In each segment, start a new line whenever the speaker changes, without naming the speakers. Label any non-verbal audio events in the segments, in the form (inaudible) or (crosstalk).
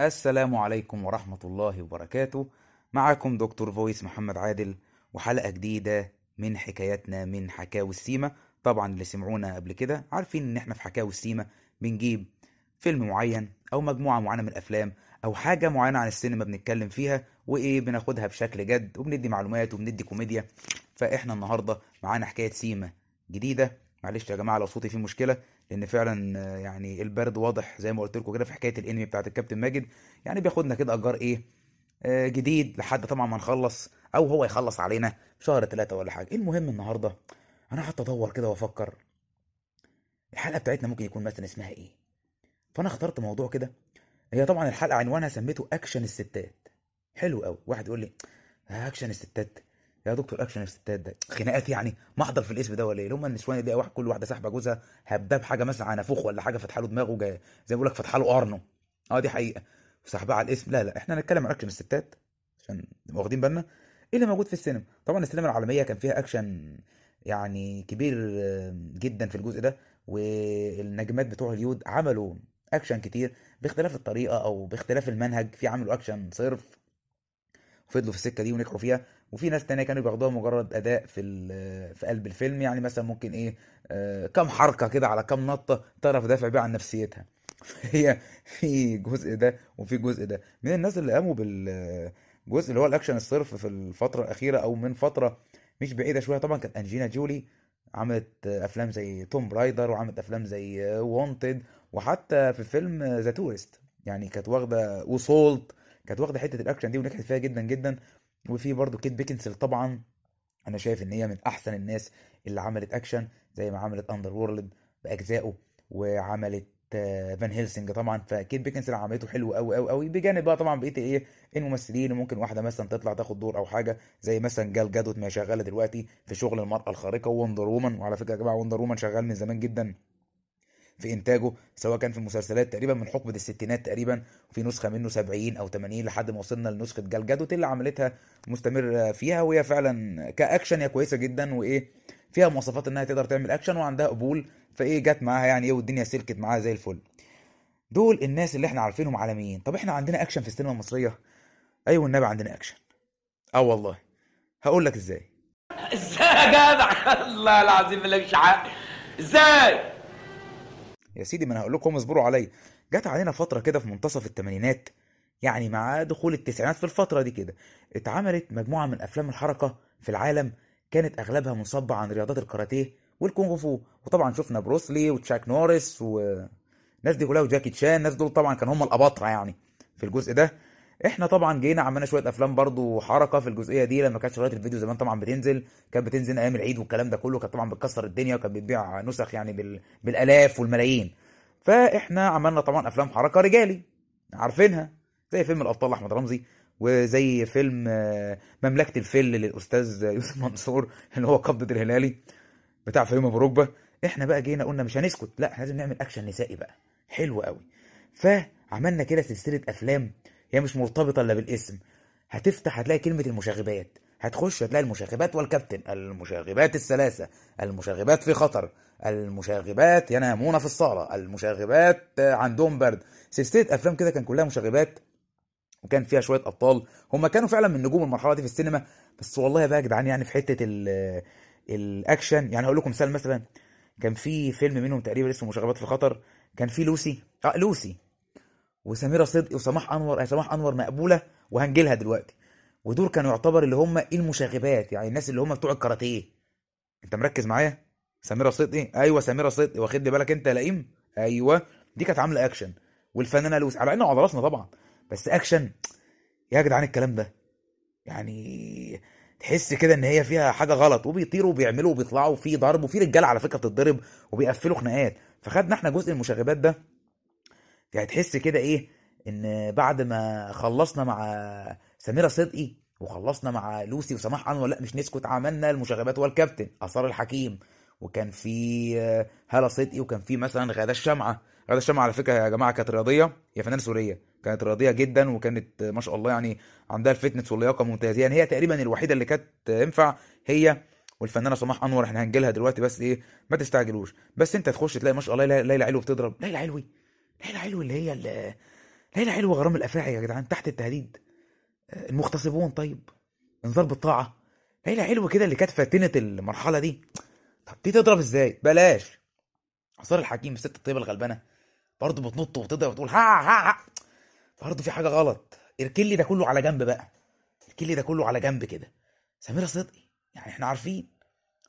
السلام عليكم ورحمة الله وبركاته. معكم دكتور فويس محمد عادل وحلقة جديدة من حكاياتنا من حكاوي السيما. طبعا اللي سمعونا قبل كده عارفين إن إحنا في حكاوي السيما بنجيب فيلم معين أو مجموعة معينة من الأفلام أو حاجة معينة عن السينما بنتكلم فيها وإيه بناخدها بشكل جد وبندي معلومات وبندي كوميديا. فإحنا النهاردة معانا حكاية سيما جديدة. معلش يا جماعة لو صوتي فيه مشكلة لأن فعلا يعني البرد واضح زي ما قلت لكم كده في حكاية الانمي بتاعت الكابتن ماجد. يعني بياخدنا كده أجار إيه؟ آه، جديد لحد طبعا ما نخلص أو هو يخلص علينا شهر ثلاثة ولا حاجة. المهم النهاردة أنا قعدت أدور كده وأفكر الحلقة بتاعتنا ممكن يكون مثلا اسمها إيه؟ فأنا اخترت موضوع كده. هي طبعا الحلقة عنوانها سميته أكشن الستات. حلو قوي واحد يقول لي آه، أكشن الستات. يا دكتور اكشن الستات ده. خناقات يعني محضر في الاسم ده ولا إيه؟ هم النسوان دي واحد كل واحدة ساحبه جوزها هبداه بحاجه مثلا نافوخ ولا حاجة فتح له دماغه جاي زي ما بيقول لك فتح له قرنه. آه دي حقيقة. وسحبها على الاسم. لا لا إحنا هنتكلم عن أكشن الستات عشان نبقى واخدين بالنا. إيه اللي موجود في السينما؟ طبعا السينما العالمية كان فيها أكشن يعني كبير جدا في الجزء ده والنجمات بتوع هوليود عملوا أكشن كتير باختلاف الطريقة أو باختلاف المنهج. في عملوا أكشن صرف وفضلوا في السكة دي ونجحوا فيها. وفي ناس تانية كانوا بياخدوها مجرد أداء في في قلب الفيلم يعني مثلا ممكن إيه آه، كام حركة كده على كام نطة تعرف تدافع بيها عن نفسيتها. (laughs) هي في جزء ده وفي جزء ده. من الناس اللي قاموا بالجزء اللي هو الأكشن الصرف في الفترة الأخيرة أو من فترة مش بعيدة شوية طبعا كانت أنجينا جولي عملت أفلام زي Tomb Raider وعملت أفلام زي Wanted وحتى في فيلم The Tourist يعني كانت واخدة و Salt كانت واخدة حتة الأكشن دي ونجحت فيها جدا جدا. وفي برضه كيت بيكنسل طبعا. أنا شايف إن هي من أحسن الناس اللي عملت أكشن زي ما عملت Underworld بأجزائه وعملت آه، Van Helsing طبعا. فكيت بيكنسل عملته حلو قوي قوي قوي بجانب بقى طبعا بقيه إيه الممثلين. وممكن واحدة مثلا تطلع تاخد دور أو حاجة زي مثلا جال جادوت ما شغالة دلوقتي في شغل المرأة الخارقة Wonder Woman. وعلى فكرة يا جماعة Wonder Woman شغال من زمان جدا. في إنتاجه سواء كان في المسلسلات تقريبا من حقبة الستينات تقريبا وفي نسخة منه 70 أو 80 لحد ما وصلنا لنسخة جال جادوت اللي عملتها مستمر فيها وهي فعلا كأكشن هي كويسة جدا وإيه فيها مواصفات إنها تقدر تعمل أكشن وعندها قبول فإيه جت معاها يعني إيه والدنيا سلكت معاها زي الفل. دول الناس اللي إحنا عارفينهم عالميين. طب إحنا عندنا أكشن في السينما المصرية؟ أيوه النبي عندنا أكشن. آه والله. هقول لك إزاي.
إزاي يا جدع؟ (laughs) الله العظيم مالكش حق. إزاي؟
يا سيدي ما أنا هقول لكم اصبروا عليا. جت علينا فترة كده في منتصف الثمانينات يعني مع دخول التسعينات في الفترة دي كده اتعملت مجموعة من أفلام الحركة في العالم كانت أغلبها منصبه عن رياضات الكاراتيه والكونغ فو. وطبعا شفنا بروسلي وتشاك نوريس والناس دي كلها وجاكي تشان الناس دول طبعا كانوا هم الأباطرة يعني في الجزء ده. إحنا طبعا جينا عملنا شوية أفلام برضو حركه في الجزئية دي لما كانت شرايط الفيديو زمان طبعا بتنزل كانت بتنزل أيام العيد والكلام ده كله كانت طبعا بتكسر الدنيا وكانت بتبيع نسخ يعني بال... بالآلاف والملايين. فاحنا عملنا طبعا أفلام حركة رجالي عارفينها زي فيلم الأبطال أحمد رمزي وزي فيلم آه، مملكة الفل للأستاذ (laughs) يوسف منصور اللي هو قبضة الهلالي بتاع فيلم أبو ركبة. إحنا بقى جينا قلنا مش هنسكت لا لازم نعمل أكشن نسائي بقى. حلو قوي. فعملنا كده سلسلة أفلام هي مش مرتبطة إلا بالاسم. هتفتح هتلاقي كلمة المشاغبات. هتخش هتلاقي المشاغبات والكابتن المشاغبات الثلاثه المشاغبات في خطر المشاغبات ينامون في الصالة المشاغبات عندهم برد. سلسلة أفلام كده كان كلها مشاغبات وكان فيها شوية أبطال. هم كانوا فعلا من نجوم المرحلة دي في السينما. بس والله بقى يا جدعان يعني في حتة ال الأكشن يعني هقول لكم مثال مثلا كان في فيلم منهم تقريبا اسمه مشاغبات في خطر. كان في لوسي. آه لوسي. وسميرة صدقي وسماح أنور آه، سماح أنور مقبولة وهنجيلها دلوقتي. ودول كانوا يعتبر اللي هم المشاغبات يعني الناس اللي هم بتوع الكاراتيه. أنت مركز معايا؟ سميرة صدقي أيوه سميرة صدقي واخد بالك أنت يا لئيم؟ أيوه. دي كانت عاملة أكشن. والفنانة لوسي على إنه على راسنا طبعا. بس أكشن يا جدعان الكلام ده يعني تحس كده إن هي فيها حاجة غلط. وبيطيروا وبيعملوا وبيطلعوا وفي ضرب وفي رجالة على فكرة بتتضرب وبيقفلوا خناقات. فخدنا إحنا جزء المشاغبات ده يعني تحس كده إيه؟ إن بعد ما خلصنا مع سميرة صدقي وخلصنا مع لوسي وسماح أنور لأ مش نسكت عملنا المشاغبات والكابتن آثار الحكيم. وكان في هالة صدقي وكان في مثلا غادة الشمعة. غادة الشمعة على فكرة يا جماعة كانت رياضية هي فنانة سورية. كانت رياضية جدا وكانت ما شاء الله يعني عندها الفتنس واللياقة ممتازة. يعني هي تقريبا الوحيدة اللي كانت تنفع هي والفنانة سماح أنور. إحنا هنجيلها دلوقتي بس إيه؟ ما تستعجلوش. بس أنت تخش تلاقي ما شاء الله ليلى علوي بتضرب. ليلى علوي! ليلى علوي اللي هي اللي ليلى علوة غرام الأفاعي يا جدعان تحت التهديد. المغتصبون طيب. انذار بالطاعة. ليلى علوة كده اللي كانت فاتنه المرحلة دي. طب دي تضرب إزاي؟ بلاش. عصار الحكيم الست الطيبة الغلبانة. برضه بتنط وتضرب وتقول ها ها ها. برضه في حاجة غلط. اركن لي ده كله على جنب بقى. اركن لي ده كله على جنب كده. سميرة صدقي. يعني إحنا عارفين.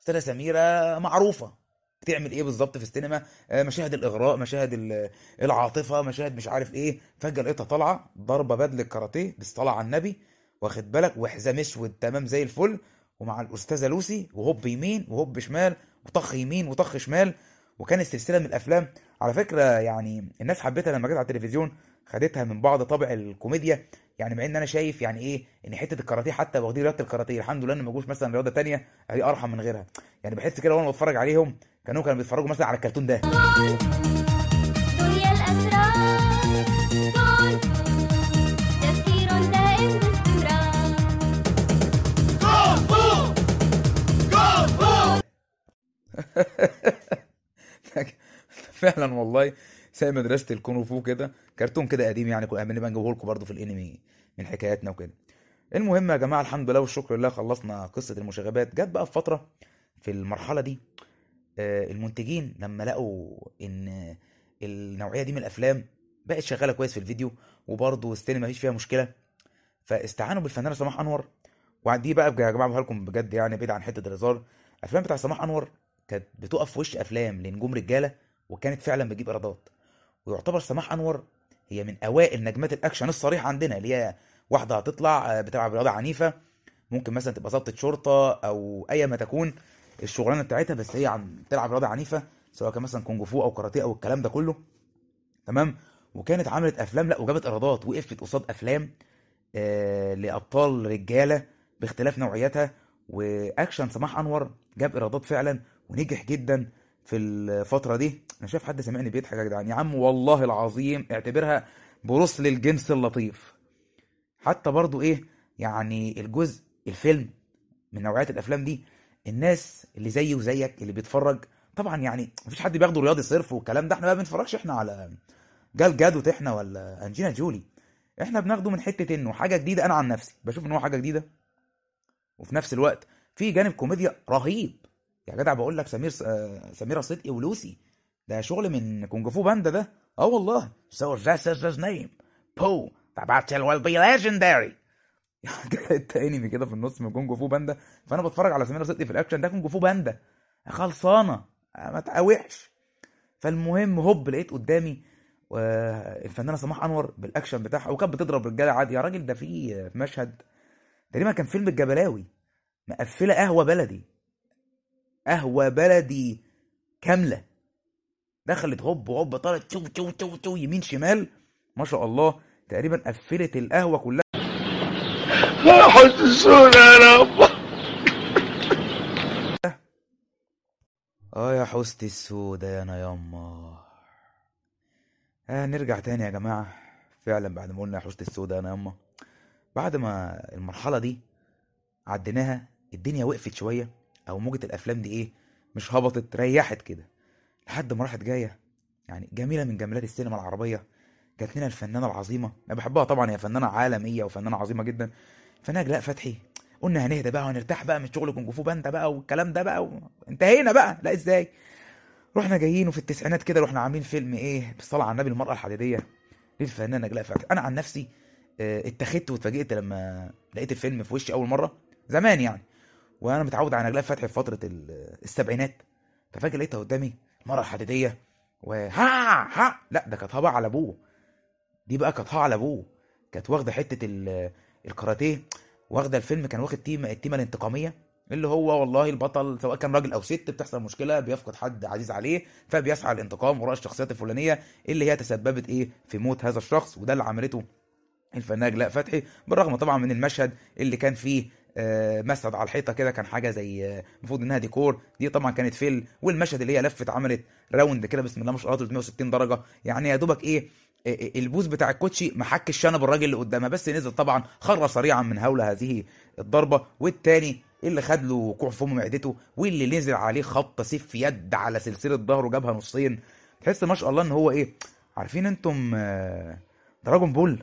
أستاذة سميرة معروفة. بتعمل إيه بالظبط في السينما؟ آه، مشاهد الإغراء مشاهد ال- العاطفة مشاهد مش عارف إيه. فجأة لقيتها طالعة ضربة بدل الكاراتيه بالصلاه على النبي واخد بالك؟ وحزام أسود تمام زي الفل. ومع الأستاذة لوسي وهوب يمين وهوب شمال وطخ يمين وطخ شمال. وكانت سلسلة من الأفلام. على فكرة يعني الناس حبتها لما جت على التلفزيون خدتها من بعض طابع الكوميديا. يعني مع إن أنا شايف يعني إيه إن حتة الكاراتيه حتى واخدين رياضة الكاراتيه. الحمد لله إن ما جوش مثلا رياضة تانية هي أرحم من غيرها. يعني بحس كده وأنا بتفرج عليهم كانوا كانوا بيتفرجوا مثلا على الكرتون ده. (laughs) فعلا والله زي مدرسة الكونغ فو كده كرتون كده قديم يعني كنا بنبقى نجيبه لكم برضه في الأنمي من حكاياتنا وكده. المهم يا جماعة الحمد لله والشكر لله خلصنا قصة المشاغبات. جت بقى في فترة في المرحلة دي المنتجين لما لقوا إن النوعية دي من الأفلام بقت شغالة كويس في الفيديو وبرضه السينما مفيش فيها مشكلة فاستعانوا بالفنانة سماح أنور. ودي بقى يا جماعة بقولها لكم بجد يعني بعيد عن حتة الهزار الأفلام بتاع سماح أنور كانت بتقف في وش أفلام لنجوم رجالة وكانت فعلا بتجيب إيرادات. ويعتبر سماح أنور هي من أوائل نجمات الأكشن الصريح عندنا اللي هي واحدة هتطلع آه، بتلعب رياضة عنيفة ممكن مثلا تبقى ضابطة شرطة أو اي ما تكون. الشغلانة بتاعتها بس هي عم بتلعب رياضة عنيفة سواء كان مثلا كونج فو أو كاراتيه أو الكلام ده كله. تمام؟ وكانت عملت أفلام لا وجابت إيرادات وقفت قصاد أفلام آه لأبطال رجالة باختلاف نوعياتها. وأكشن سماح أنور جاب إيرادات فعلا ونجح جدا في الفترة دي. أنا شايف حد سامعني بيضحك يا جدعان؟ يا عم والله العظيم اعتبرها بروس للجنس اللطيف. حتى برضو إيه يعني الجزء الفيلم من نوعيات الأفلام دي الناس اللي زيي وزيك اللي بيتفرج. طبعا يعني مفيش حد بياخده رياضي صرف والكلام ده. إحنا ما بنتفرجش إحنا على جال جادوت إحنا ولا أنجينا جولي. إحنا بناخده من حتة إنه حاجة جديدة. أنا عن نفسي بشوف ان هو حاجة جديدة. وفي نفس الوقت في جانب كوميديا رهيب. يا جدع بقول لك سمير آه، سميرة صدقي ولوسي. ده شغل من Kung Fu Panda ده. آه والله. So this is his name. Pooh the battle جت انمي كده في النص من Kung Fu Panda. فأنا بتفرج على سميره صدقي في الأكشن ده Kung Fu Panda. خلصانة. ما تقاوحش فالمهم هوب لقيت قدامي آه، الفنانة سماح أنور بالأكشن بتاعها وكانت بتضرب رجالة عادي. يا راجل ده في مشهد تقريبا كان فيلم الجبلاوي. مقفلة قهوة بلدي. قهوة بلدي كاملة. دخلت هوب هوب طارت تو تو تو تو يمين شمال. ما شاء الله. تقريبا قفلت القهوة كلها.
حسسونا يا رب.
آه يا حوستي السودة يا أنا ياما آه نرجع تاني يا جماعة. فعلا بعد ما قلنا يا حوستي السودة يا ياما بعد ما المرحلة دي عديناها الدنيا وقفت شوية أو موجة الأفلام دي إيه مش هبطت ريحت كده. لحد ما راحت جاية يعني جميلة من جمالات السينما العربية. جات لنا الفنانة العظيمة. أنا بحبها طبعا هي فنانة عالمية وفنانة عظيمة جدا. فنانة جلاء فتحي. قلنا هنهدى بقى وهنرتاح بقى من شغل كونج فو باندا بقى والكلام ده بقى. انتهينا بقى. لا إزاي؟ رحنا جايين وفي التسعينات كده رحنا عاملين فيلم إيه؟ بالصلاة على النبي المرأة الحديدية. للفنانة جلاء فتحي أنا عن نفسي آه، اتخذت واتفاجئت لما لقيت الفيلم في وشي أول مرة. زمان يعني. وأنا متعود على نجلاء فتحي في فترة ال- السبعينات. ففجأة لقيتها قدامي المراه الحديديه وها ها لا ده كانت على أبوه. دي بقى كانت على أبوه. كانت واخدة حتة الكاراتيه واخدة الفيلم كان واخد تيمه التيمة الانتقامية اللي هو والله البطل سواء كان راجل أو ست بتحصل مشكلة بيفقد حد عزيز عليه فبيسعى للانتقام وراء الشخصيات الفلانية اللي هي تسببت إيه؟ في موت هذا الشخص وده اللي عملته الفنانه نجلاء فتحي بالرغم طبعا من المشهد اللي كان فيه آه، مسد على الحيطة كده كان حاجة زي آه، المفروض إنها ديكور دي طبعا كانت fail والمشهد اللي هي لفت عملت round كده بسم الله ما شاء الله 360 درجة يعني يا دوبك إيه؟ البوز بتاع الكوتشي محك الشنب الراجل اللي قدامها بس نزل طبعا خر سريعا من هول هذه الضربة. والتاني اللي خد له وقوع في ام معدته واللي نزل عليه خبطه سيف في يد على سلسلة ظهره جابها نصين. تحس ما شاء الله إن هو إيه عارفين أنتم آه، Dragon Ball.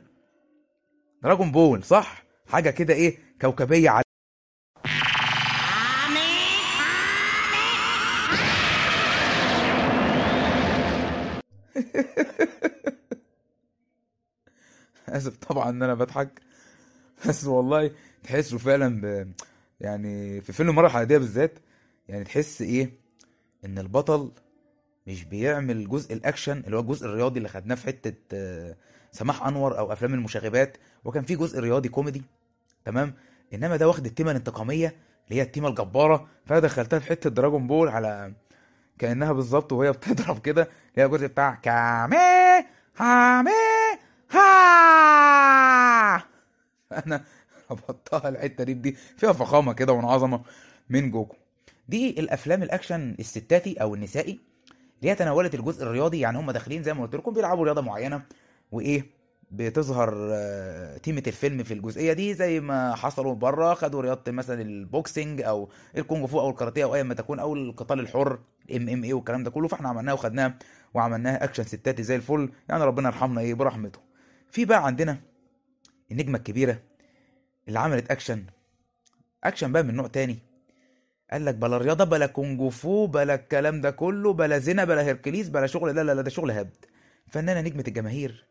Dragon Ball صح؟ حاجة كده إيه كوكبية على (laughs) (laughs) اسف طبعا إن أنا بضحك. بس والله تحسه فعلا ب... يعني في فيلم المره الحديديه بالذات يعني تحس إيه؟ إن البطل مش بيعمل جزء الأكشن اللي هو الجزء الرياضي اللي خدناه في حتة آه، سماح أنور أو أفلام المشاغبات وكان في جزء رياضي كوميدي تمام؟ إنما ده واخد التيمة الانتقامية اللي هي التيمة الجبارة. فأنا دخلتها في حتة Dragon Ball على كأنها بالظبط وهي بتضرب كده اللي هي الجزء بتاع Kamehameha (laughs) أنا ربطتها الحته دي دي فيها فخامه كده وعظمه من Goku دي الافلام الاكشن الستاتي أو النسائي اللي هي تناولت الجزء الرياضي يعني هم داخلين زي ما قلت لكم بيلعبوا رياضة معينة وإيه بتظهر آه، تيمة الفيلم في الجزئية دي زي ما حصلوا بره خدوا رياضة مثلا ال boxing أو الكونغ فو أو الكاراتيه أو ايا ما تكون أو القتال الحر MMA والكلام ده كله فإحنا عملناه وخدناه وعملناه أكشن ستاتي زي الفل يعني ربنا يرحمنا إيه برحمته. في بقى عندنا النجمة الكبيرة اللي عملت أكشن. أكشن بقى من نوع تاني. قال لك بلا رياضة بلا كونج فو بلا الكلام ده كله بلا زينا بلا هيركليس بلا شغل لا لا لا ده شغل هبد. فنانة نجمة الجماهير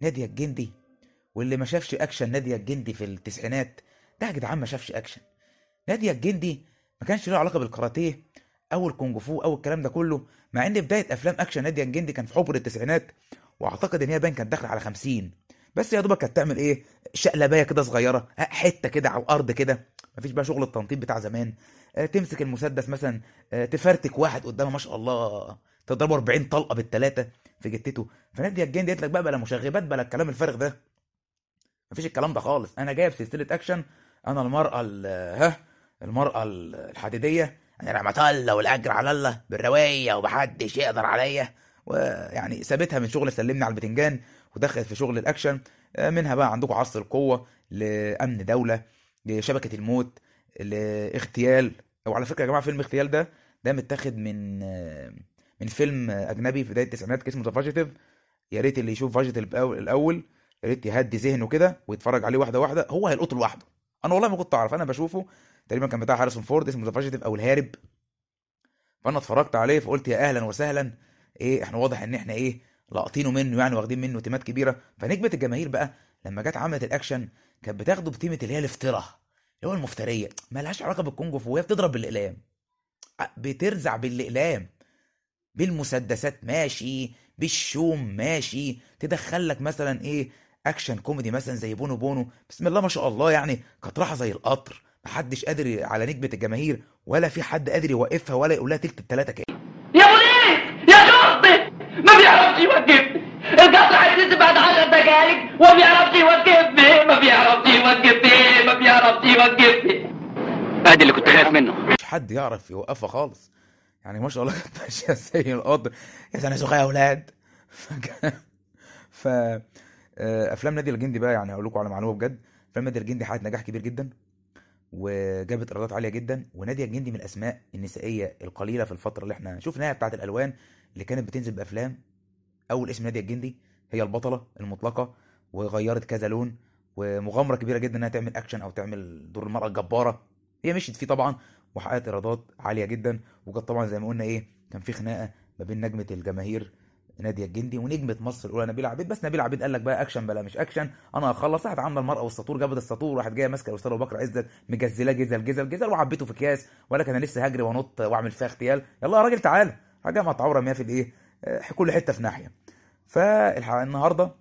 نادية الجندي واللي ما شافش أكشن نادية الجندي في التسعينات. ده يا جدعان ما شافش أكشن. نادية الجندي ما كانش له علاقة بالكاراتيه أو الكونج فو أو الكلام ده كله مع إن بداية أفلام أكشن نادية الجندي كان في حبر التسعينات وأعتقد إن هي باين كانت داخلة على 50 بس يا دوبك كانت تعمل إيه؟ شقلبايه كده صغيرة حتة كده على الأرض كده. مفيش بقى شغل التنطيط بتاع زمان. تمسك المسدس مثلا تفرتك واحد قدامها ما شاء الله تضربه 40 طلقة بالثلاثه في جتته فناديه الجندي قالت لك بقى بلا مشاغبات بلا الكلام الفارغ ده. مفيش الكلام ده خالص. أنا جايب سلسلة أكشن. أنا المرأة ال- ها المرأة ال- الحديدية. أنا رحمة الله والأجر على الله بالرواية ومحدش يقدر عليا. ويعني سابتها من شغل سلمني على البتنجان. ودخلت في شغل الأكشن آه، منها بقى عندكم عصر القوة لأمن دولة لشبكة الموت لاغتيال. وعلى فكرة يا جماعة فيلم اغتيال ده ده متاخد من آه، من فيلم أجنبي في بداية التسعينات اسمه The Fugitive يا ريت اللي يشوف Fugitive الأول يا ريت يهدي ذهنه كده ويتفرج عليه واحدة واحدة. هو هيلقطه لوحده. أنا والله ما كنت أعرف. أنا بشوفه تقريبا كان بتاع هاريسون فورد اسمه The Fugitive أو الهارب. فأنا اتفرجت عليه فقلت يا أهلا وسهلا إيه إحنا واضح إن إحنا إيه لاقطينه منه يعني واخدين منه تيمات كبيرة. فنجمة الجماهير بقى لما جت عملت الأكشن كانت بتاخده بتيمة اللي هي الافتراء اللي هو المفترية. مالهاش علاقة بالكونج فو وهي بتضرب بالإقلام. بترزع بالإقلام. بالمسدسات ماشي بالشوم ماشي. تدخل لك مثلا إيه أكشن كوميدي مثلا زي بونو بونو. بسم الله ما شاء الله يعني كانت زي القطر. محدش قادر على نجمة الجماهير ولا في حد قادر يوقفها ولا يقول لها تلت التلاتة كده
يا بوليس يا شرطي ما بيعرفش يوقفني القطر هينزل بعد 10 دقايق وما بيعرفش يوقفني ما بيعرفش يوقفني ما بيعرفش يوقفني ادي اللي كنت خايف منه.
مش حد يعرف يوقفها خالص. يعني ما شاء الله (laughs) كانت ماشيه زي القطر. يا سنه سخاء يا أولاد (laughs) ف آه، أفلام نادي الجندي بقى يعني هقول لكم على معلومة بجد. أفلام نادي الجندي حققت نجاح كبير جدا وجابت إيرادات عالية جدا. وناديه الجندي من الأسماء النسائية القليلة في الفترة اللي إحنا شفناها بتاعة الألوان اللي كانت بتنزل بأفلام. أول اسم ناديه الجندي هي البطلة المطلقة وغيرت كذا لون ومغامرة كبيرة جدا إنها تعمل اكشن أو تعمل دور المرأة الجبارة. هي مشيت فيه طبعا وحققت إيرادات عالية جدا. وكانت طبعا زي ما قلنا إيه كان في خناقة ما بين نجمة الجماهير نادية الجندي ونجمة مصر الأولى نبيله عبيد. بس نبيله عبيد قال لك بقى اكشن بلا مش اكشن أنا هخلص راحت عاملة المرأة والساطور جابت الساطور راحت جاية ماسكة الاستاذ أبو بكر عزت مجزلاه جزل جزل جزل وعبيته في أكياس. ولا كان لسه هجري وأنط وأعمل فيها اغتيال. يلا يا راجل تعالى حاجة مقطعه رميها في الإيه آه، كل حتة في ناحية. فالنهارده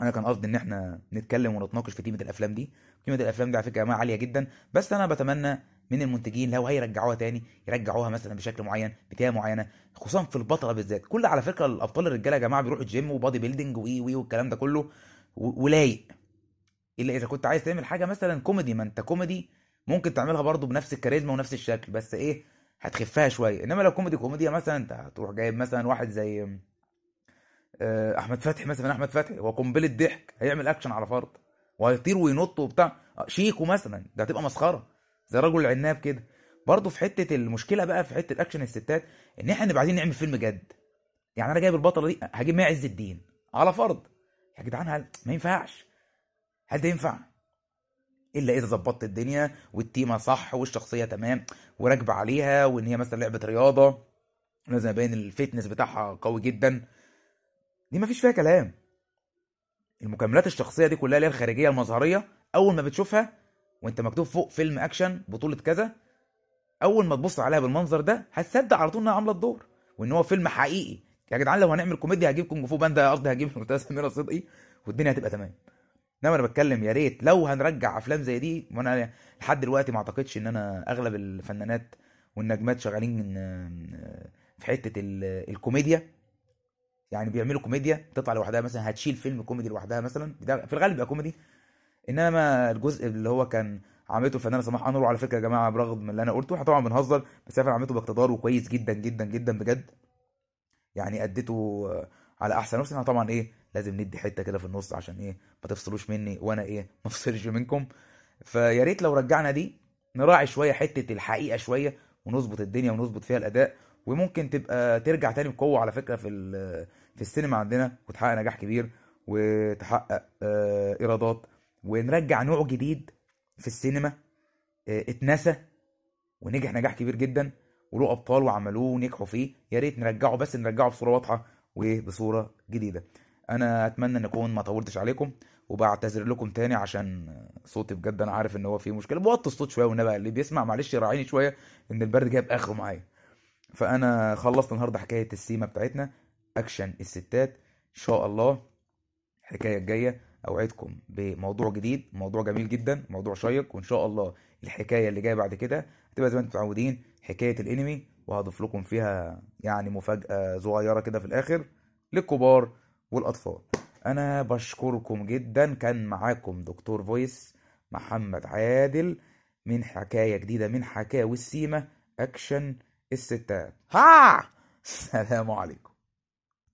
أنا كان قصدي ان إحنا نتكلم ونتناقش في تيمه الأفلام دي. قيمة الأفلام دي على فكرة يا جماعة عالية جدا بس أنا بتمنى من المنتجين لو هيرجعوها تاني يرجعوها مثلا بشكل معين بتيمة معينة خصوصا في البطلة بالذات. كل على فكرة الأبطال الرجالة يا جماعة بيروحوا الجيم و bodybuilding وي وي والكلام ده كله ولايق. إلا إذا كنت عايز تعمل حاجة مثلا كوميدي ما أنت كوميدي ممكن تعملها برضو بنفس الكاريزما ونفس الشكل بس إيه هتخفها شوية. إنما لو كوميدي كوميديا مثلا أنت هتروح جايب مثلا واحد زي أحمد فتحي مثلا أحمد فتحي هو قنبلة ضحك هيعمل أكشن على فرض وهيطير وينط وبتاع. آه، شيكو مثلا ده هتبقى مسخرة. زي رجل العناب كده. برضه في حتة المشكلة بقى في حتة أكشن الستات إن إحنا نبقى عايزين نعمل فيلم جد. يعني أنا جايب البطلة دي هجيب مها عز الدين على فرض. يا جدعان هل ما ينفعش؟ هل ده ينفع؟ إلا إذا ظبطت الدنيا والتيمة صح والشخصية تمام وراكبة عليها وإن هي مثلا لعبة رياضة. لازم يبين ال fitness بتاعها قوي جدا. دي مفيش فيها كلام. المكملات الشخصية دي كلها اللي هي الخارجية المظهرية أول ما بتشوفها وأنت مكتوب فوق فيلم أكشن بطولة كذا أول ما تبص عليها بالمنظر ده هتصدق على طول إنها عاملة الدور وإن هو فيلم حقيقي. يا جدعان لو هنعمل كوميديا هجيب Kung Fu Panda قصدي هجيب (laughs) الاستاذ سمير صدقي والدنيا هتبقى تمام. إنما أنا بتكلم يا ريت لو هنرجع أفلام زي دي وأنا لحد دلوقتي ما أعتقدش إن أنا أغلب الفنانات والنجمات شغالين في حتة ال- الكوميديا. يعني بيعملوا كوميديا تطلع لوحدها مثلا هتشيل فيلم كوميدي لوحدها مثلا. في الغالب بيبقى كوميدي. إنما الجزء اللي هو كان عملته الفنانه سماح أنور على فكرة يا جماعة برغم من اللي أنا قلته إحنا طبعا بنهزر بس هي عملته باقتدار وكويس جدا جدا جدا بجد. يعني أديته على أحسن. إحنا طبعا إيه لازم ندي حتة كده في النص عشان إيه ما تفصلوش مني وأنا إيه (laughs) ما أفصلش منكم. فيا ريت لو رجعنا دي نراعي شوية حتة الحقيقة شوية ونظبط الدنيا ونظبط فيها الأداء وممكن تبقى ترجع تاني بقوة على فكرة في في السينما عندنا وتحقق نجاح كبير وتحقق آه، إيرادات. ونرجع نوع جديد في السينما آه، اتنسى ونجح نجاح كبير جدا وله أبطال وعملوه ونجحوا فيه. يا ريت نرجعه بس نرجعه بصورة واضحة وبصورة جديدة. أنا أتمنى إن أكون ما طولتش عليكم وبعتذر لكم تاني عشان صوتي بجد أنا عارف إن هو فيه مشكلة. بوطي الصوت شوية والنبي اللي بيسمع معلش يراعيني شوية إن البرد جايب آخره معايا. فأنا خلصت النهارده حكاية السيما بتاعتنا. أكشن الستات. إن شاء الله الحكاية الجاية أوعدكم بموضوع جديد موضوع جميل جدا موضوع شيق وإن شاء الله الحكاية اللي جاية بعد كده هتبقى زي ما أنتم متعودين حكاية الأنمي وهضيف لكم فيها يعني مفاجأة صغيرة كده في الآخر للكبار والأطفال. أنا بشكركم جدا. كان معاكم دكتور فويس محمد عادل من حكاية جديدة من حكاوي السيما أكشن الستات. (laughs) ها! سلام عليكم.